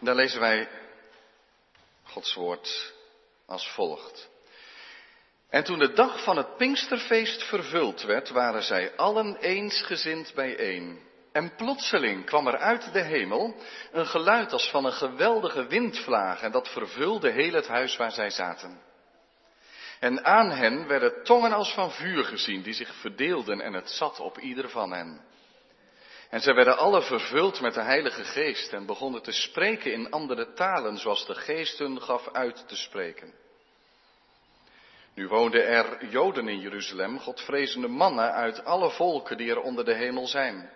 Daar lezen wij Gods woord als volgt. En toen de dag van het Pinksterfeest vervuld werd, waren zij allen eensgezind bijeen. En plotseling kwam er uit de hemel een geluid als van een geweldige windvlaag en dat vervulde heel het huis waar zij zaten. En aan hen werden tongen als van vuur gezien, die zich verdeelden en het zat op ieder van hen. En zij werden alle vervuld met de Heilige Geest en begonnen te spreken in andere talen, zoals de Geest hun gaf uit te spreken. Nu woonden er Joden in Jeruzalem, godvrezende mannen uit alle volken die er onder de hemel zijn.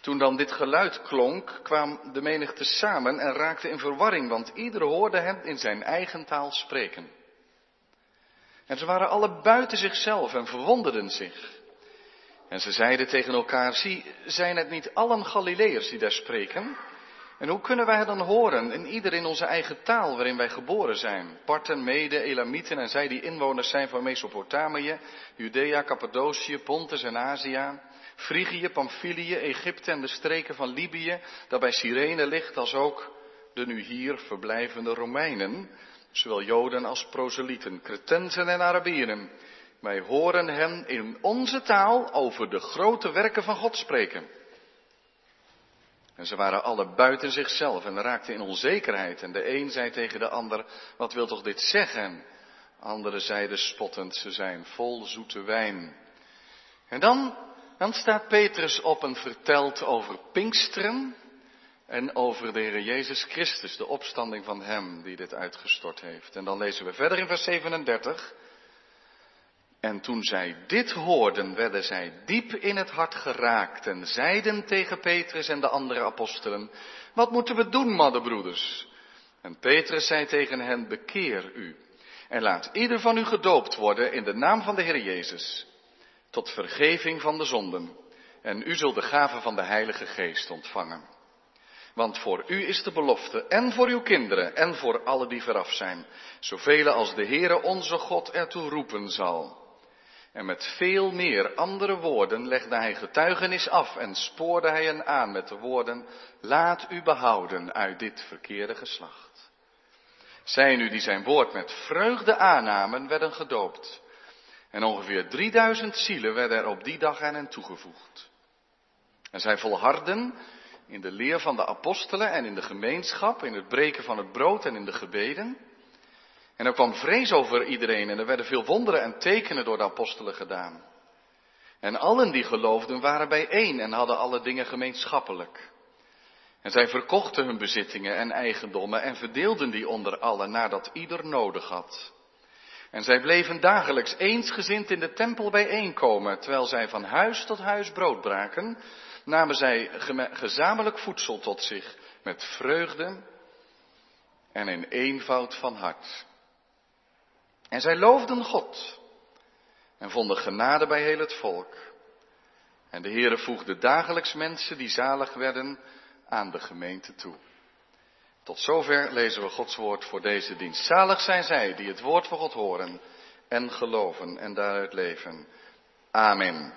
Toen dan dit geluid klonk, kwam de menigte samen en raakte in verwarring, want ieder hoorde hem in zijn eigen taal spreken. En ze waren alle buiten zichzelf en verwonderden zich. En ze zeiden tegen elkaar, zie, zijn het niet allen Galileërs die daar spreken? En hoe kunnen wij dan horen, in ieder in onze eigen taal waarin wij geboren zijn? Parten, Mede, Elamieten en zij die inwoners zijn van Mesopotamië, Judea, Cappadocië, Pontus en Azië, Frigië, Pamphylië, Egypte en de streken van Libië, dat bij Cyrene ligt, als ook de nu hier verblijvende Romeinen, zowel Joden als proselieten, Cretensen en Arabieren. Wij horen hen in onze taal over de grote werken van God spreken. En ze waren alle buiten zichzelf en raakten in onzekerheid. En de een zei tegen de ander, wat wil toch dit zeggen? Anderen zeiden spottend, ze zijn vol zoete wijn. En dan, dan staat Petrus op en vertelt over Pinksteren en over de Heer Jezus Christus, de opstanding van Hem die dit uitgestort heeft. En dan lezen we verder in vers 37. En toen zij dit hoorden, werden zij diep in het hart geraakt en zeiden tegen Petrus en de andere apostelen, wat moeten we doen, maddenbroeders? En Petrus zei tegen hen, bekeer u en laat ieder van u gedoopt worden in de naam van de Heer Jezus, tot vergeving van de zonden. En u zult de gave van de Heilige Geest ontvangen. Want voor u is de belofte, en voor uw kinderen, en voor alle die veraf zijn, zoveel als de Heere onze God ertoe roepen zal. En met veel meer andere woorden legde hij getuigenis af en spoorde hij hen aan met de woorden, laat u behouden uit dit verkeerde geslacht. Zij nu die zijn woord met vreugde aannamen, werden gedoopt. En ongeveer 3000 zielen werden er op die dag aan hen toegevoegd. En zij volharden in de leer van de apostelen en in de gemeenschap, in het breken van het brood en in de gebeden. En er kwam vrees over iedereen en er werden veel wonderen en tekenen door de apostelen gedaan. En allen die geloofden waren bijeen en hadden alle dingen gemeenschappelijk. En zij verkochten hun bezittingen en eigendommen en verdeelden die onder allen nadat ieder nodig had. En zij bleven dagelijks eensgezind in de tempel bijeenkomen, terwijl zij van huis tot huis brood braken, namen zij gezamenlijk voedsel tot zich met vreugde en in eenvoud van hart. En zij loofden God en vonden genade bij heel het volk. En de Heere voegde dagelijks mensen die zalig werden aan de gemeente toe. Tot zover lezen we Gods woord voor deze dienst. Zalig zijn zij die het woord van God horen en geloven en daaruit leven. Amen.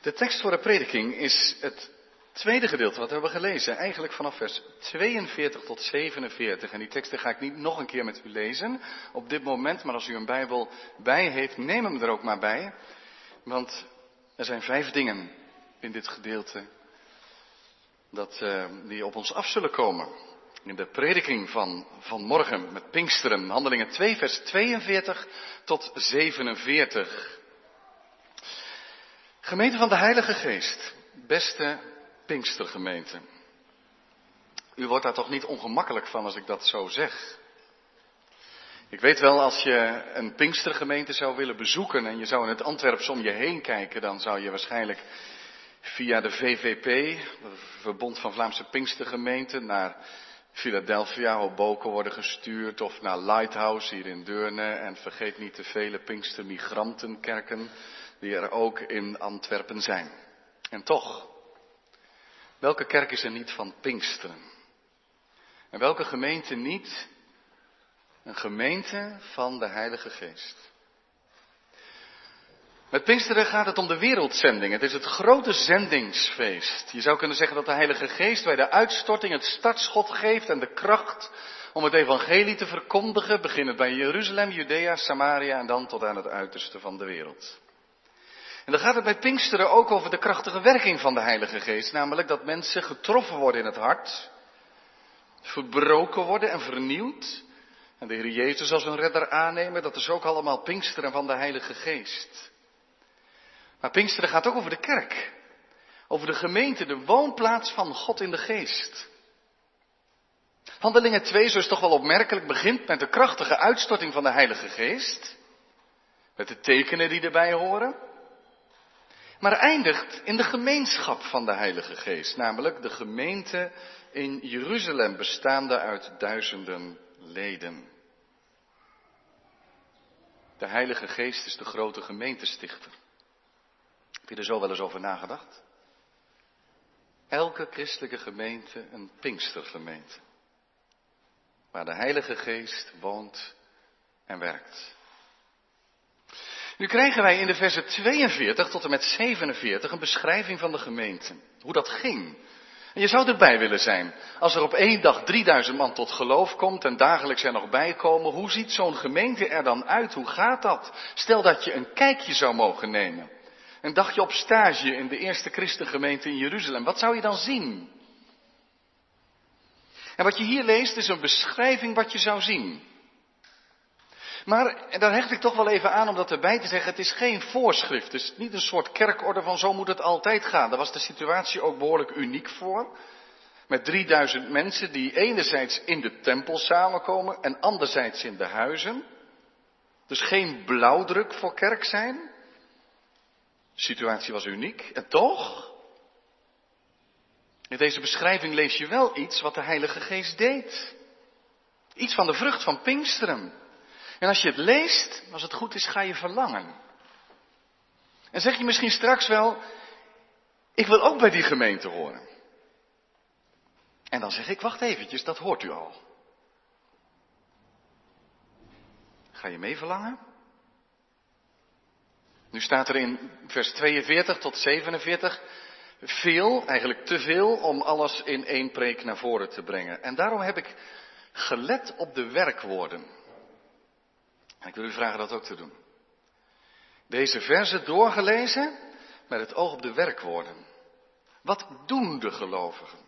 De tekst voor de prediking is het tweede gedeelte wat we hebben gelezen, eigenlijk vanaf vers 42 tot 47. En die teksten ga ik niet nog een keer met u lezen op dit moment, maar als u een Bijbel bij heeft, neem hem er ook maar bij. Want er zijn vijf dingen in dit gedeelte dat, uh, die op ons af zullen komen. In de prediking van, van morgen met Pinksteren, handelingen 2, vers 42 tot 47. Gemeente van de Heilige Geest, beste Pinkstergemeente. U wordt daar toch niet ongemakkelijk van als ik dat zo zeg? Ik weet wel, als je een Pinkstergemeente zou willen bezoeken en je zou in het Antwerps om je heen kijken, dan zou je waarschijnlijk via de VVP, Verbond van Vlaamse Pinkstergemeenten, naar Philadelphia, Hoboken worden gestuurd of naar Lighthouse hier in Deurne en vergeet niet de vele Pinkstermigrantenkerken die er ook in Antwerpen zijn. En toch, welke kerk is er niet van Pinksteren? En welke gemeente niet een gemeente van de Heilige Geest? Met Pinksteren gaat het om de wereldzending. Het is het grote zendingsfeest. Je zou kunnen zeggen dat de Heilige Geest bij de uitstorting het startschot geeft en de kracht om het evangelie te verkondigen, beginnend bij Jeruzalem, Judea, Samaria en dan tot aan het uiterste van de wereld. En dan gaat het bij Pinksteren ook over de krachtige werking van de Heilige Geest, namelijk dat mensen getroffen worden in het hart, verbroken worden en vernieuwd, en de Heer Jezus als hun redder aannemen, dat is ook allemaal Pinksteren van de Heilige Geest. Maar Pinksteren gaat ook over de kerk. Over de gemeente, de woonplaats van God in de geest. Handelingen 2, zo is toch wel opmerkelijk, begint met de krachtige uitstorting van de Heilige Geest. Met de tekenen die erbij horen. Maar eindigt in de gemeenschap van de Heilige Geest. Namelijk de gemeente in Jeruzalem, bestaande uit duizenden leden. De Heilige Geest is de grote gemeentestichter. Heb je er zo wel eens over nagedacht? Elke christelijke gemeente een Pinkstergemeente. Waar de Heilige Geest woont en werkt. Nu krijgen wij in de versen 42 tot en met 47 een beschrijving van de gemeente. Hoe dat ging. En je zou erbij willen zijn. Als er op één dag 3000 man tot geloof komt en dagelijks er nog bij komen, hoe ziet zo'n gemeente er dan uit? Hoe gaat dat? Stel dat je een kijkje zou mogen nemen. Een dagje op stage in de eerste christengemeente in Jeruzalem. Wat zou je dan zien? En wat je hier leest is een beschrijving wat je zou zien. Maar, daar hecht ik toch wel even aan om dat erbij te zeggen, het is geen voorschrift. Het is niet een soort kerkorde van zo moet het altijd gaan. Daar was de situatie ook behoorlijk uniek voor. Met 3000 mensen die enerzijds in de tempel samenkomen en anderzijds in de huizen. Dus geen blauwdruk voor kerk zijn. De situatie was uniek. En toch, in deze beschrijving lees je wel iets wat de Heilige Geest deed. Iets van de vrucht van Pinksteren. En als je het leest, als het goed is, ga je verlangen. En zeg je misschien straks wel, ik wil ook bij die gemeente horen. En dan zeg ik, wacht eventjes, dat hoort u al. Ga je mee verlangen? Nu staat er in vers 42 tot 47 veel, eigenlijk te veel, om alles in één preek naar voren te brengen. En daarom heb ik gelet op de werkwoorden. En ik wil u vragen dat ook te doen. Deze verzen doorgelezen met het oog op de werkwoorden. Wat doen de gelovigen?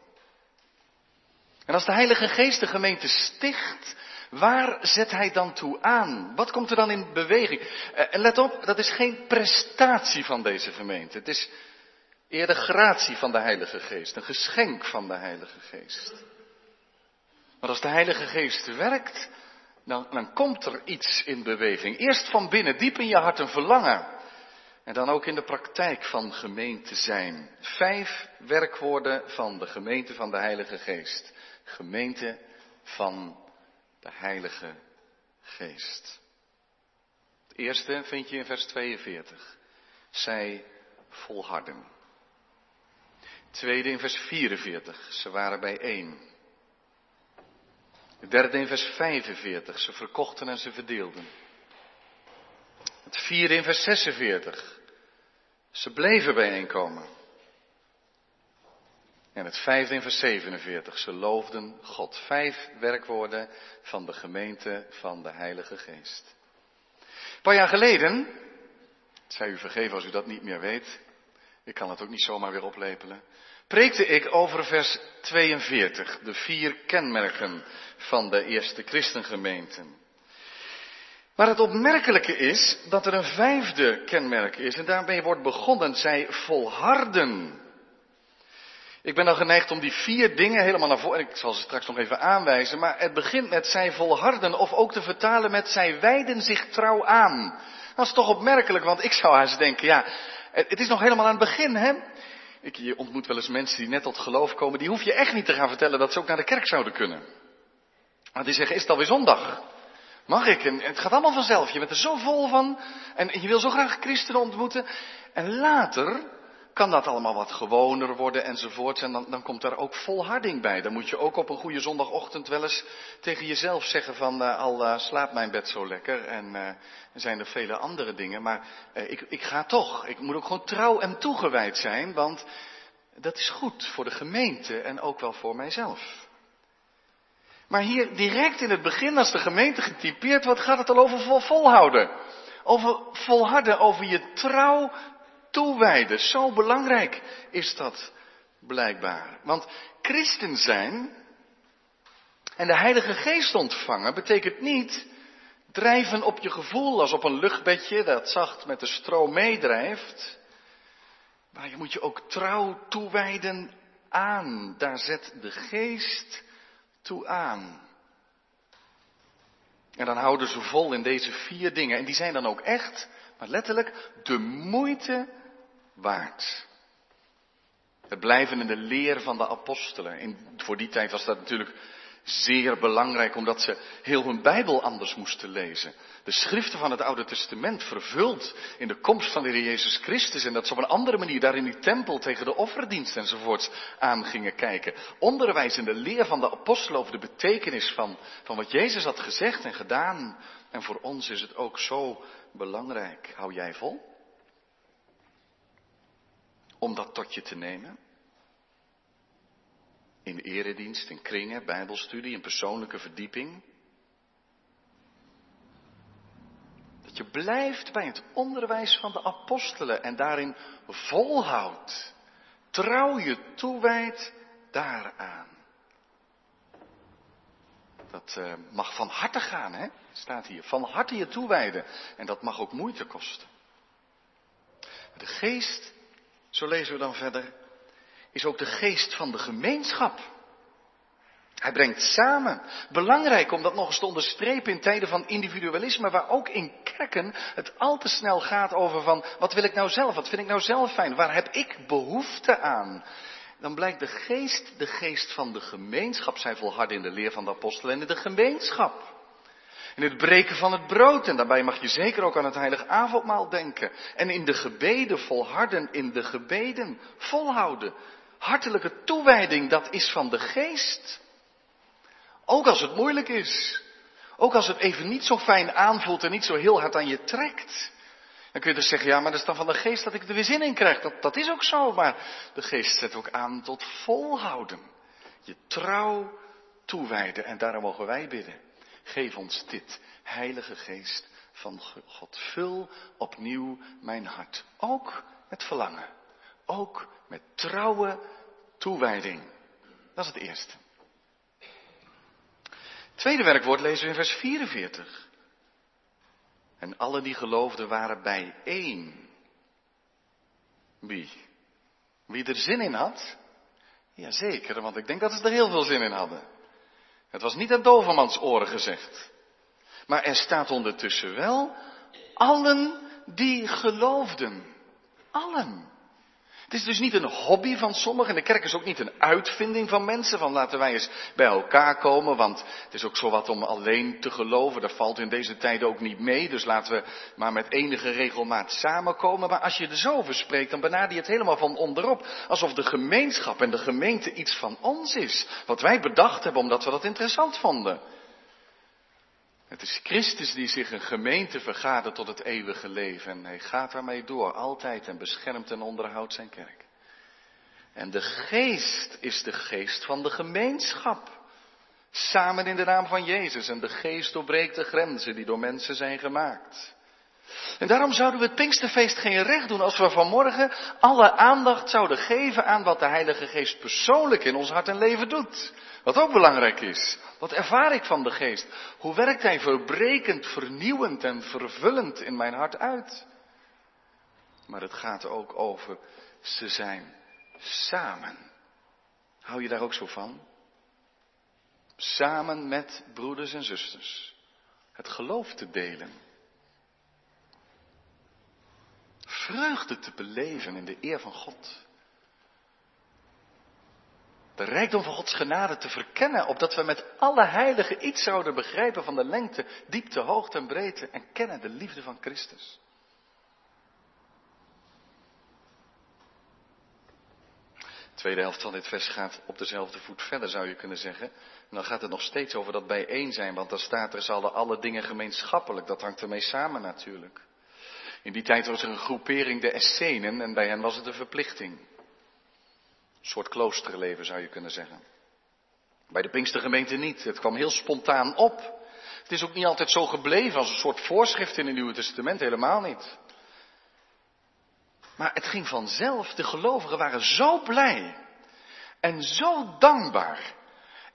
En als de Heilige Geest de gemeente sticht, waar zet hij dan toe aan? Wat komt er dan in beweging? Eh, en let op, dat is geen prestatie van deze gemeente. Het is eerder gratie van de Heilige Geest, een geschenk van de Heilige Geest. Maar als de Heilige Geest werkt, dan, dan komt er iets in beweging. Eerst van binnen, diep in je hart een verlangen. En dan ook in de praktijk van gemeente zijn. Vijf werkwoorden van de gemeente van de Heilige Geest. Gemeente van de Heilige Geest. Het eerste vind je in vers 42. Zij volharden. tweede in vers 44. Ze waren bijeen. Het derde in vers 45. Ze verkochten en ze verdeelden. Het vierde in vers 46. Ze bleven bijeenkomen. En het vijfde in vers 47. Ze loofden God. Vijf werkwoorden van de gemeente van de Heilige Geest. Een paar jaar geleden, het zij u vergeven als u dat niet meer weet. Ik kan het ook niet zomaar weer oplepelen preekte ik over vers 42, de vier kenmerken van de eerste christengemeente. Maar het opmerkelijke is dat er een vijfde kenmerk is en daarmee wordt begonnen, zij volharden. Ik ben dan geneigd om die vier dingen helemaal naar voren, ik zal ze straks nog even aanwijzen, maar het begint met zij volharden of ook te vertalen met zij wijden zich trouw aan. Dat is toch opmerkelijk, want ik zou haast denken, ja, het is nog helemaal aan het begin, hè? Ik, je ontmoet wel eens mensen die net tot geloof komen, die hoef je echt niet te gaan vertellen dat ze ook naar de kerk zouden kunnen. Maar die zeggen, is het alweer zondag? Mag ik? En het gaat allemaal vanzelf. Je bent er zo vol van. En je wil zo graag christenen ontmoeten. En later, kan dat allemaal wat gewoner worden enzovoort. En dan, dan komt daar ook volharding bij. Dan moet je ook op een goede zondagochtend wel eens tegen jezelf zeggen van uh, al uh, slaapt mijn bed zo lekker en er zijn er vele andere dingen. Maar ik, ik ga toch. Ik moet ook gewoon trouw en toegewijd zijn, want dat is goed voor de gemeente en ook wel voor mijzelf. Maar hier direct in het begin, als de gemeente getypeerd wordt, gaat het al over vol volhouden. Over volharden, over je trouw toewijden. Zo belangrijk is dat blijkbaar. Want christen zijn en de Heilige Geest ontvangen betekent niet drijven op je gevoel als op een luchtbedje dat zacht met de stroom meedrijft. Maar je moet je ook trouw toewijden aan. Daar zet de Geest toe aan. En dan houden ze vol in deze vier dingen. En die zijn dan ook echt, maar letterlijk, de moeite waard. Het blijven in de leer van de apostelen. Voor die tijd was dat natuurlijk zeer belangrijk, omdat ze heel hun Bijbel anders moesten lezen. De schriften van het Oude Testament vervuld in de komst van de Heer Jezus Christus. En dat ze op een andere manier daar in die tempel tegen de offerdienst enzovoorts aan gingen kijken. Onderwijs in de leer van de apostelen over de betekenis van, van wat Jezus had gezegd en gedaan. En voor ons is het ook zo belangrijk. Hou jij vol? Om dat tot je te nemen? in eredienst, in kringen, bijbelstudie, in persoonlijke verdieping. Dat je blijft bij het onderwijs van de apostelen en daarin volhoudt. Trouw je toewijdt daaraan. Dat uh, mag van harte gaan, hè? Staat hier. Van harte je toewijden. En dat mag ook moeite kosten. De geest, zo lezen we dan verder, is ook de geest van de gemeenschap. Hij brengt samen. Belangrijk om dat nog eens te onderstrepen in tijden van individualisme, waar ook in kerken het al te snel gaat over van wat wil ik nou zelf, wat vind ik nou zelf fijn, waar heb ik behoefte aan. Dan blijkt de geest de geest van de gemeenschap, zij volharden in de leer van de apostelen en in de gemeenschap. In het breken van het brood, en daarbij mag je zeker ook aan het heilig avondmaal denken. En in de gebeden volharden, in de gebeden volhouden hartelijke toewijding, dat is van de geest. Ook als het moeilijk is. Ook als het even niet zo fijn aanvoelt en niet zo heel hard aan je trekt. Dan kun je dus zeggen, ja, maar dat is dan van de geest dat ik er weer zin in krijg. Dat, dat is ook zo, maar de geest zet ook aan tot volhouden. Je trouw toewijden en daarom mogen wij bidden. Geef ons dit, heilige geest van God. Vul opnieuw mijn hart. Ook met verlangen. Ook met trouwe toewijding. Dat is het eerste. Tweede werkwoord lezen we in vers 44. En alle die geloofden waren bijeen. Wie? Wie er zin in had? Jazeker, want ik denk dat ze er heel veel zin in hadden. Het was niet aan dovermans oren gezegd. Maar er staat ondertussen wel allen die geloofden. Allen. Het is dus niet een hobby van sommigen. En de kerk is ook niet een uitvinding van mensen. Van laten wij eens bij elkaar komen. Want het is ook zo wat om alleen te geloven. Dat valt in deze tijden ook niet mee. Dus laten we maar met enige regelmaat samenkomen. Maar als je er zo over spreekt, dan benader je het helemaal van onderop. Alsof de gemeenschap en de gemeente iets van ons is. Wat wij bedacht hebben omdat we dat interessant vonden. Het is Christus die zich een gemeente vergadert tot het eeuwige leven. En hij gaat daarmee door, altijd en beschermt en onderhoudt zijn kerk. En de geest is de geest van de gemeenschap. Samen in de naam van Jezus. En de geest doorbreekt de grenzen die door mensen zijn gemaakt. En daarom zouden we het Pinksterfeest geen recht doen als we vanmorgen alle aandacht zouden geven aan wat de Heilige Geest persoonlijk in ons hart en leven doet. Wat ook belangrijk is. Wat ervaar ik van de Geest? Hoe werkt Hij verbrekend, vernieuwend en vervullend in mijn hart uit? Maar het gaat ook over ze zijn samen. Hou je daar ook zo van? Samen met broeders en zusters. Het geloof te delen vreugde te beleven in de eer van God. De rijkdom van Gods genade te verkennen, opdat we met alle heiligen iets zouden begrijpen van de lengte, diepte, hoogte en breedte en kennen de liefde van Christus. tweede helft van dit vers gaat op dezelfde voet verder, zou je kunnen zeggen. En dan gaat het nog steeds over dat bijeen zijn, want dan staat er, hadden alle dingen gemeenschappelijk. Dat hangt ermee samen natuurlijk. In die tijd was er een groepering, de Essenen, en bij hen was het een verplichting. Een soort kloosterleven zou je kunnen zeggen. Bij de Pinkstergemeente niet. Het kwam heel spontaan op. Het is ook niet altijd zo gebleven als een soort voorschrift in het Nieuwe Testament, helemaal niet. Maar het ging vanzelf. De gelovigen waren zo blij en zo dankbaar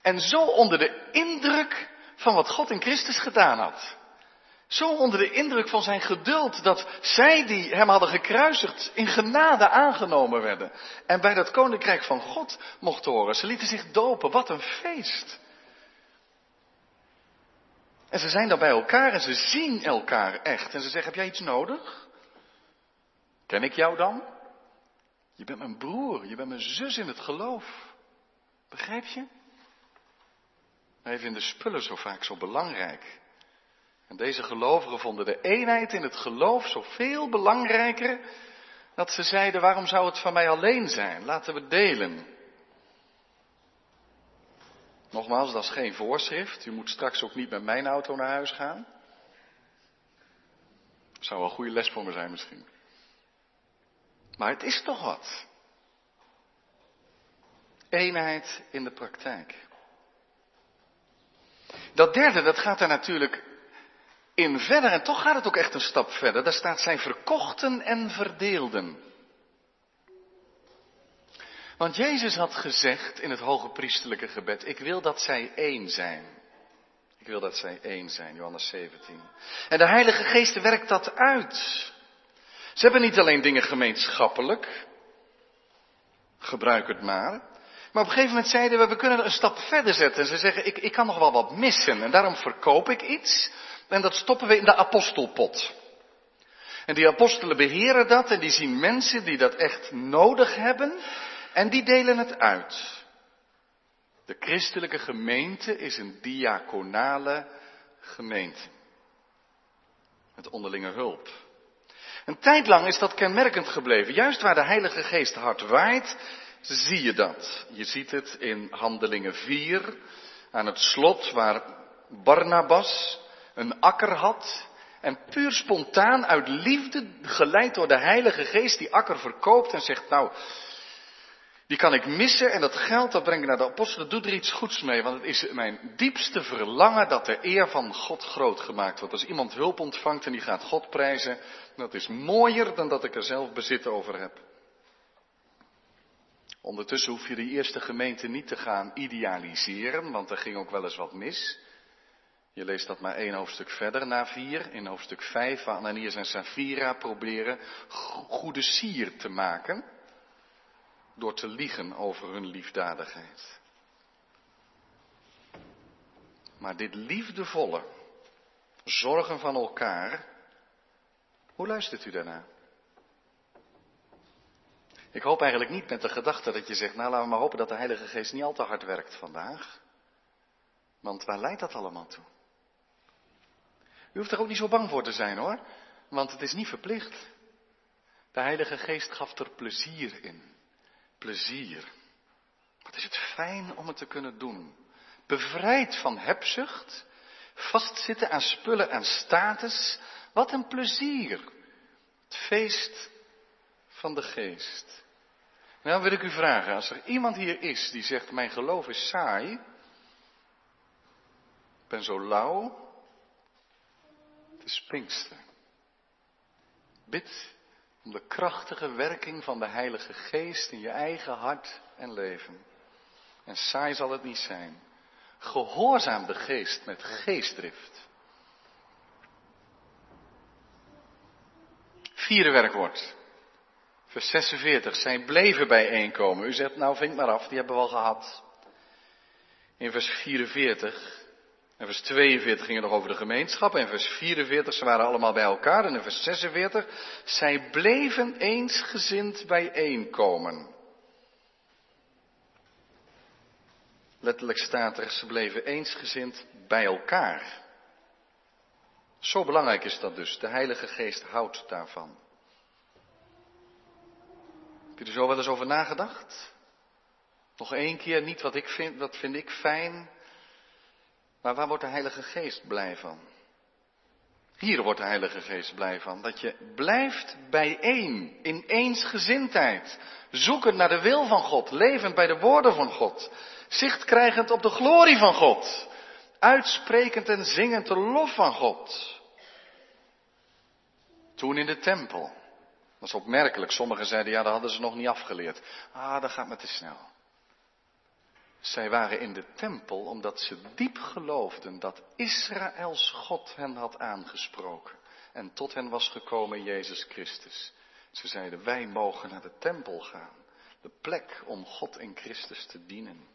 en zo onder de indruk van wat God in Christus gedaan had. Zo onder de indruk van zijn geduld dat zij die hem hadden gekruisigd in genade aangenomen werden. En bij dat koninkrijk van God mochten horen. Ze lieten zich dopen. Wat een feest. En ze zijn dan bij elkaar en ze zien elkaar echt. En ze zeggen, heb jij iets nodig? Ken ik jou dan? Je bent mijn broer, je bent mijn zus in het geloof. Begrijp je? Wij vinden spullen zo vaak zo belangrijk. En deze gelovigen vonden de eenheid in het geloof zoveel belangrijker dat ze zeiden, waarom zou het van mij alleen zijn? Laten we delen. Nogmaals, dat is geen voorschrift. U moet straks ook niet met mijn auto naar huis gaan. Zou wel een goede les voor me zijn misschien. Maar het is toch wat. Eenheid in de praktijk. Dat derde, dat gaat er natuurlijk in verder. En toch gaat het ook echt een stap verder. Daar staat zijn verkochten en verdeelden. Want Jezus had gezegd in het hoge priestelijke gebed, ik wil dat zij één zijn. Ik wil dat zij één zijn, Johannes 17. En de Heilige Geest werkt dat uit. Ze hebben niet alleen dingen gemeenschappelijk, gebruik het maar. Maar op een gegeven moment zeiden we, we kunnen een stap verder zetten. En ze zeggen, ik, ik kan nog wel wat missen en daarom verkoop ik iets en dat stoppen we in de apostelpot. En die apostelen beheren dat en die zien mensen die dat echt nodig hebben en die delen het uit. De christelijke gemeente is een diaconale gemeente. Met onderlinge hulp. Een tijd lang is dat kenmerkend gebleven. Juist waar de Heilige Geest hard waait, zie je dat. Je ziet het in Handelingen 4, aan het slot waar Barnabas een akker had en puur spontaan uit liefde geleid door de Heilige Geest die akker verkoopt en zegt nou, die kan ik missen en dat geld dat breng ik naar de apostelen, doe er iets goeds mee, want het is mijn diepste verlangen dat de eer van God groot gemaakt wordt. Als iemand hulp ontvangt en die gaat God prijzen, dat is mooier dan dat ik er zelf bezit over heb. Ondertussen hoef je de eerste gemeente niet te gaan idealiseren, want er ging ook wel eens wat mis. Je leest dat maar één hoofdstuk verder, na vier, in hoofdstuk vijf, waar Ananias en Safira proberen goede sier te maken door te liegen over hun liefdadigheid. Maar dit liefdevolle zorgen van elkaar, hoe luistert u daarna? Ik hoop eigenlijk niet met de gedachte dat je zegt, nou laten we maar hopen dat de Heilige Geest niet al te hard werkt vandaag. Want waar leidt dat allemaal toe? U hoeft er ook niet zo bang voor te zijn hoor, want het is niet verplicht. De Heilige Geest gaf er plezier in. Plezier. Wat is het fijn om het te kunnen doen. Bevrijd van hebzucht, vastzitten aan spullen en status. Wat een plezier. Het feest van de geest. Nou wil ik u vragen, als er iemand hier is die zegt, mijn geloof is saai, ik ben zo lauw, het is. Bid om de krachtige werking van de Heilige Geest in je eigen hart en leven. En saai zal het niet zijn. Gehoorzaam de Geest met geestdrift. Vierde werkwoord. Vers 46. Zij bleven bijeenkomen. U zegt, nou vind maar af, die hebben we al gehad. In vers 44. En vers 42 ging het nog over de gemeenschap. En vers 44, ze waren allemaal bij elkaar. En in vers 46, zij bleven eensgezind bijeenkomen. Letterlijk staat er, ze bleven eensgezind bij elkaar. Zo belangrijk is dat dus. De Heilige Geest houdt daarvan. Heb je er zo wel eens over nagedacht? Nog één keer, niet wat ik vind, wat vind ik fijn, maar waar wordt de Heilige Geest blij van? Hier wordt de Heilige Geest blij van. Dat je blijft bijeen, in eensgezindheid. Zoekend naar de wil van God, levend bij de woorden van God. Zicht krijgend op de glorie van God. Uitsprekend en zingend de lof van God. Toen in de tempel. Dat is opmerkelijk. Sommigen zeiden, ja, dat hadden ze nog niet afgeleerd. Ah, dat gaat me te snel. Zij waren in de tempel omdat ze diep geloofden dat Israëls God hen had aangesproken en tot hen was gekomen Jezus Christus. Ze zeiden, wij mogen naar de tempel gaan, de plek om God in Christus te dienen.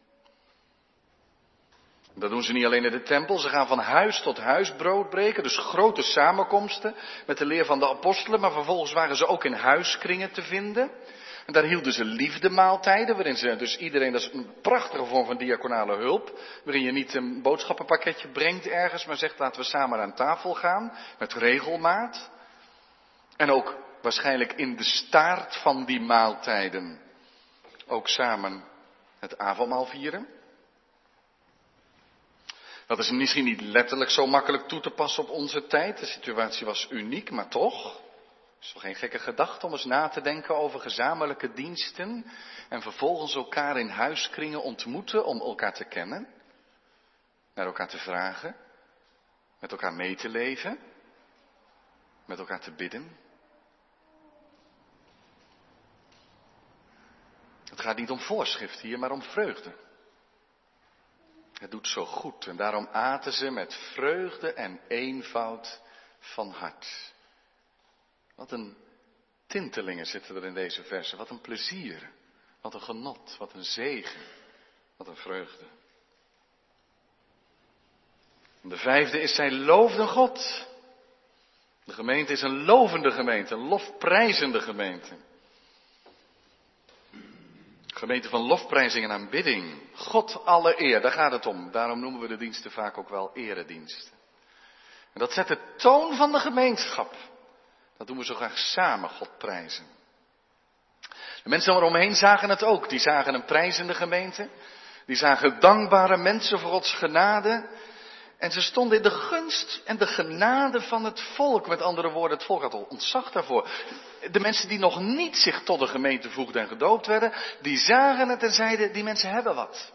Dat doen ze niet alleen in de tempel, ze gaan van huis tot huis brood breken, dus grote samenkomsten met de leer van de apostelen, maar vervolgens waren ze ook in huiskringen te vinden. En daar hielden ze liefdemaaltijden, waarin ze dus iedereen, dat is een prachtige vorm van diaconale hulp, waarin je niet een boodschappenpakketje brengt ergens, maar zegt laten we samen aan tafel gaan, met regelmaat. En ook waarschijnlijk in de staart van die maaltijden ook samen het avondmaal vieren. Dat is misschien niet letterlijk zo makkelijk toe te passen op onze tijd. De situatie was uniek, maar toch. Het is toch geen gekke gedachte om eens na te denken over gezamenlijke diensten en vervolgens elkaar in huiskringen ontmoeten om elkaar te kennen, naar elkaar te vragen, met elkaar mee te leven, met elkaar te bidden. Het gaat niet om voorschrift hier, maar om vreugde. Het doet zo goed en daarom aten ze met vreugde en eenvoud van hart. Wat een tintelingen zitten er in deze versen. Wat een plezier. Wat een genot. Wat een zegen. Wat een vreugde. de vijfde is zij loofde God. De gemeente is een lovende gemeente, een lofprijzende gemeente. Gemeente van lofprijzing en aanbidding. God alle eer, daar gaat het om. Daarom noemen we de diensten vaak ook wel erediensten. En dat zet de toon van de gemeenschap. Dat doen we zo graag samen God prijzen. De mensen eromheen zagen het ook. Die zagen een prijzende gemeente. Die zagen dankbare mensen voor Gods genade. En ze stonden in de gunst en de genade van het volk. Met andere woorden, het volk had al ontzag daarvoor. De mensen die nog niet zich tot de gemeente voegden en gedoopt werden, die zagen het en zeiden, die mensen hebben wat.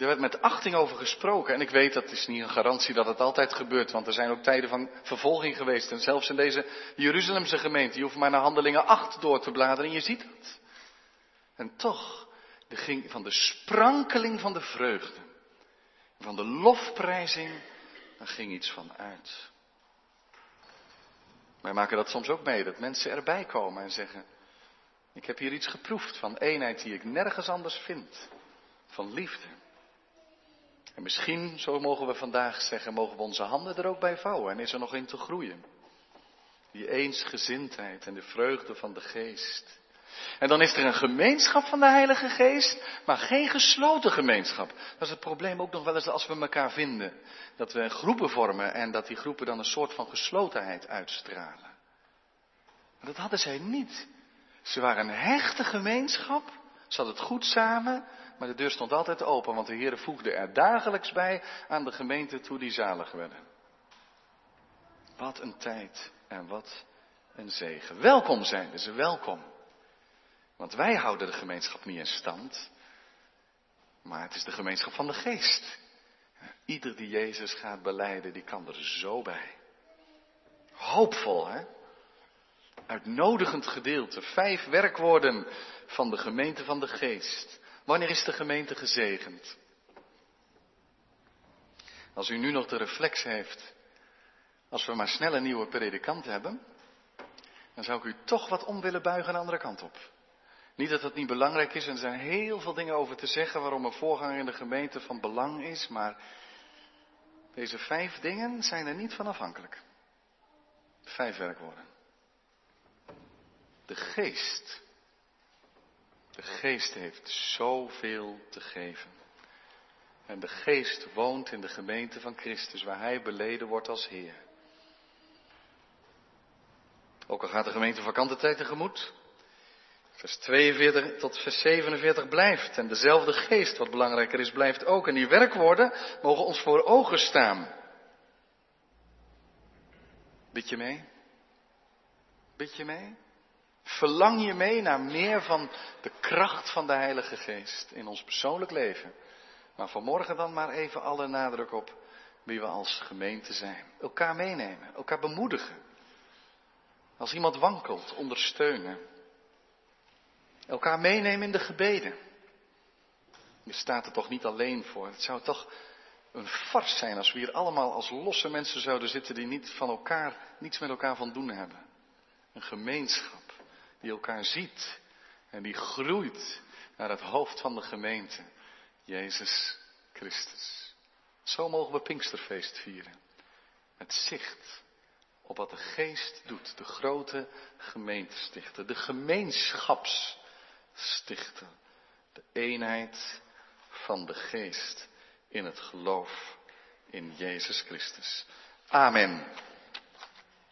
Er werd met achting over gesproken. En ik weet, dat is niet een garantie dat het altijd gebeurt. Want er zijn ook tijden van vervolging geweest. En zelfs in deze Jeruzalemse gemeente. Je hoeft maar naar handelingen 8 door te bladeren en je ziet het. En toch, er ging van de sprankeling van de vreugde. Van de lofprijzing, daar ging iets van uit. Wij maken dat soms ook mee, dat mensen erbij komen en zeggen, ik heb hier iets geproefd van eenheid die ik nergens anders vind. Van liefde. En misschien, zo mogen we vandaag zeggen, mogen we onze handen er ook bij vouwen en is er nog in te groeien. Die eensgezindheid en de vreugde van de geest. En dan is er een gemeenschap van de Heilige Geest, maar geen gesloten gemeenschap. Dat is het probleem ook nog wel eens als we elkaar vinden. Dat we groepen vormen en dat die groepen dan een soort van geslotenheid uitstralen. Maar dat hadden zij niet. Ze waren een hechte gemeenschap, hadden het goed samen, maar de deur stond altijd open, want de Heer voegde er dagelijks bij aan de gemeente toe die zalig werden. Wat een tijd en wat een zegen. Welkom zijn ze, welkom. Want wij houden de gemeenschap niet in stand, maar het is de gemeenschap van de geest. Ieder die Jezus gaat beleiden, die kan er zo bij. Hoopvol, hè? Uitnodigend gedeelte, vijf werkwoorden van de gemeente van de geest. Wanneer is de gemeente gezegend? Als u nu nog de reflex heeft, als we maar snel een nieuwe predikant hebben, dan zou ik u toch wat om willen buigen de andere kant op. Niet dat dat niet belangrijk is, en er zijn heel veel dingen over te zeggen waarom een voorganger in de gemeente van belang is, maar deze vijf dingen zijn er niet van afhankelijk. Vijf werkwoorden. De geest de geest heeft zoveel te geven. En de geest woont in de gemeente van Christus, waar hij beleden wordt als Heer. Ook al gaat de gemeente vakantentijd tegemoet. Vers 42 tot vers 47 blijft. En dezelfde geest, wat belangrijker is, blijft ook. En die werkwoorden mogen ons voor ogen staan. Bid je mee? Bid je mee? Verlang je mee naar meer van de kracht van de Heilige Geest in ons persoonlijk leven? Maar vanmorgen dan maar even alle nadruk op wie we als gemeente zijn. Elkaar meenemen, elkaar bemoedigen. Als iemand wankelt, ondersteunen. Elkaar meenemen in de gebeden. Je staat er toch niet alleen voor. Het zou toch een fars zijn als we hier allemaal als losse mensen zouden zitten die niet van elkaar, niets met elkaar van doen hebben. Een gemeenschap die elkaar ziet en die groeit naar het hoofd van de gemeente, Jezus Christus. Zo mogen we Pinksterfeest vieren. Met zicht op wat de geest doet, de grote gemeentestichter, de gemeenschapsstichter, de eenheid van de geest in het geloof in Jezus Christus. Amen.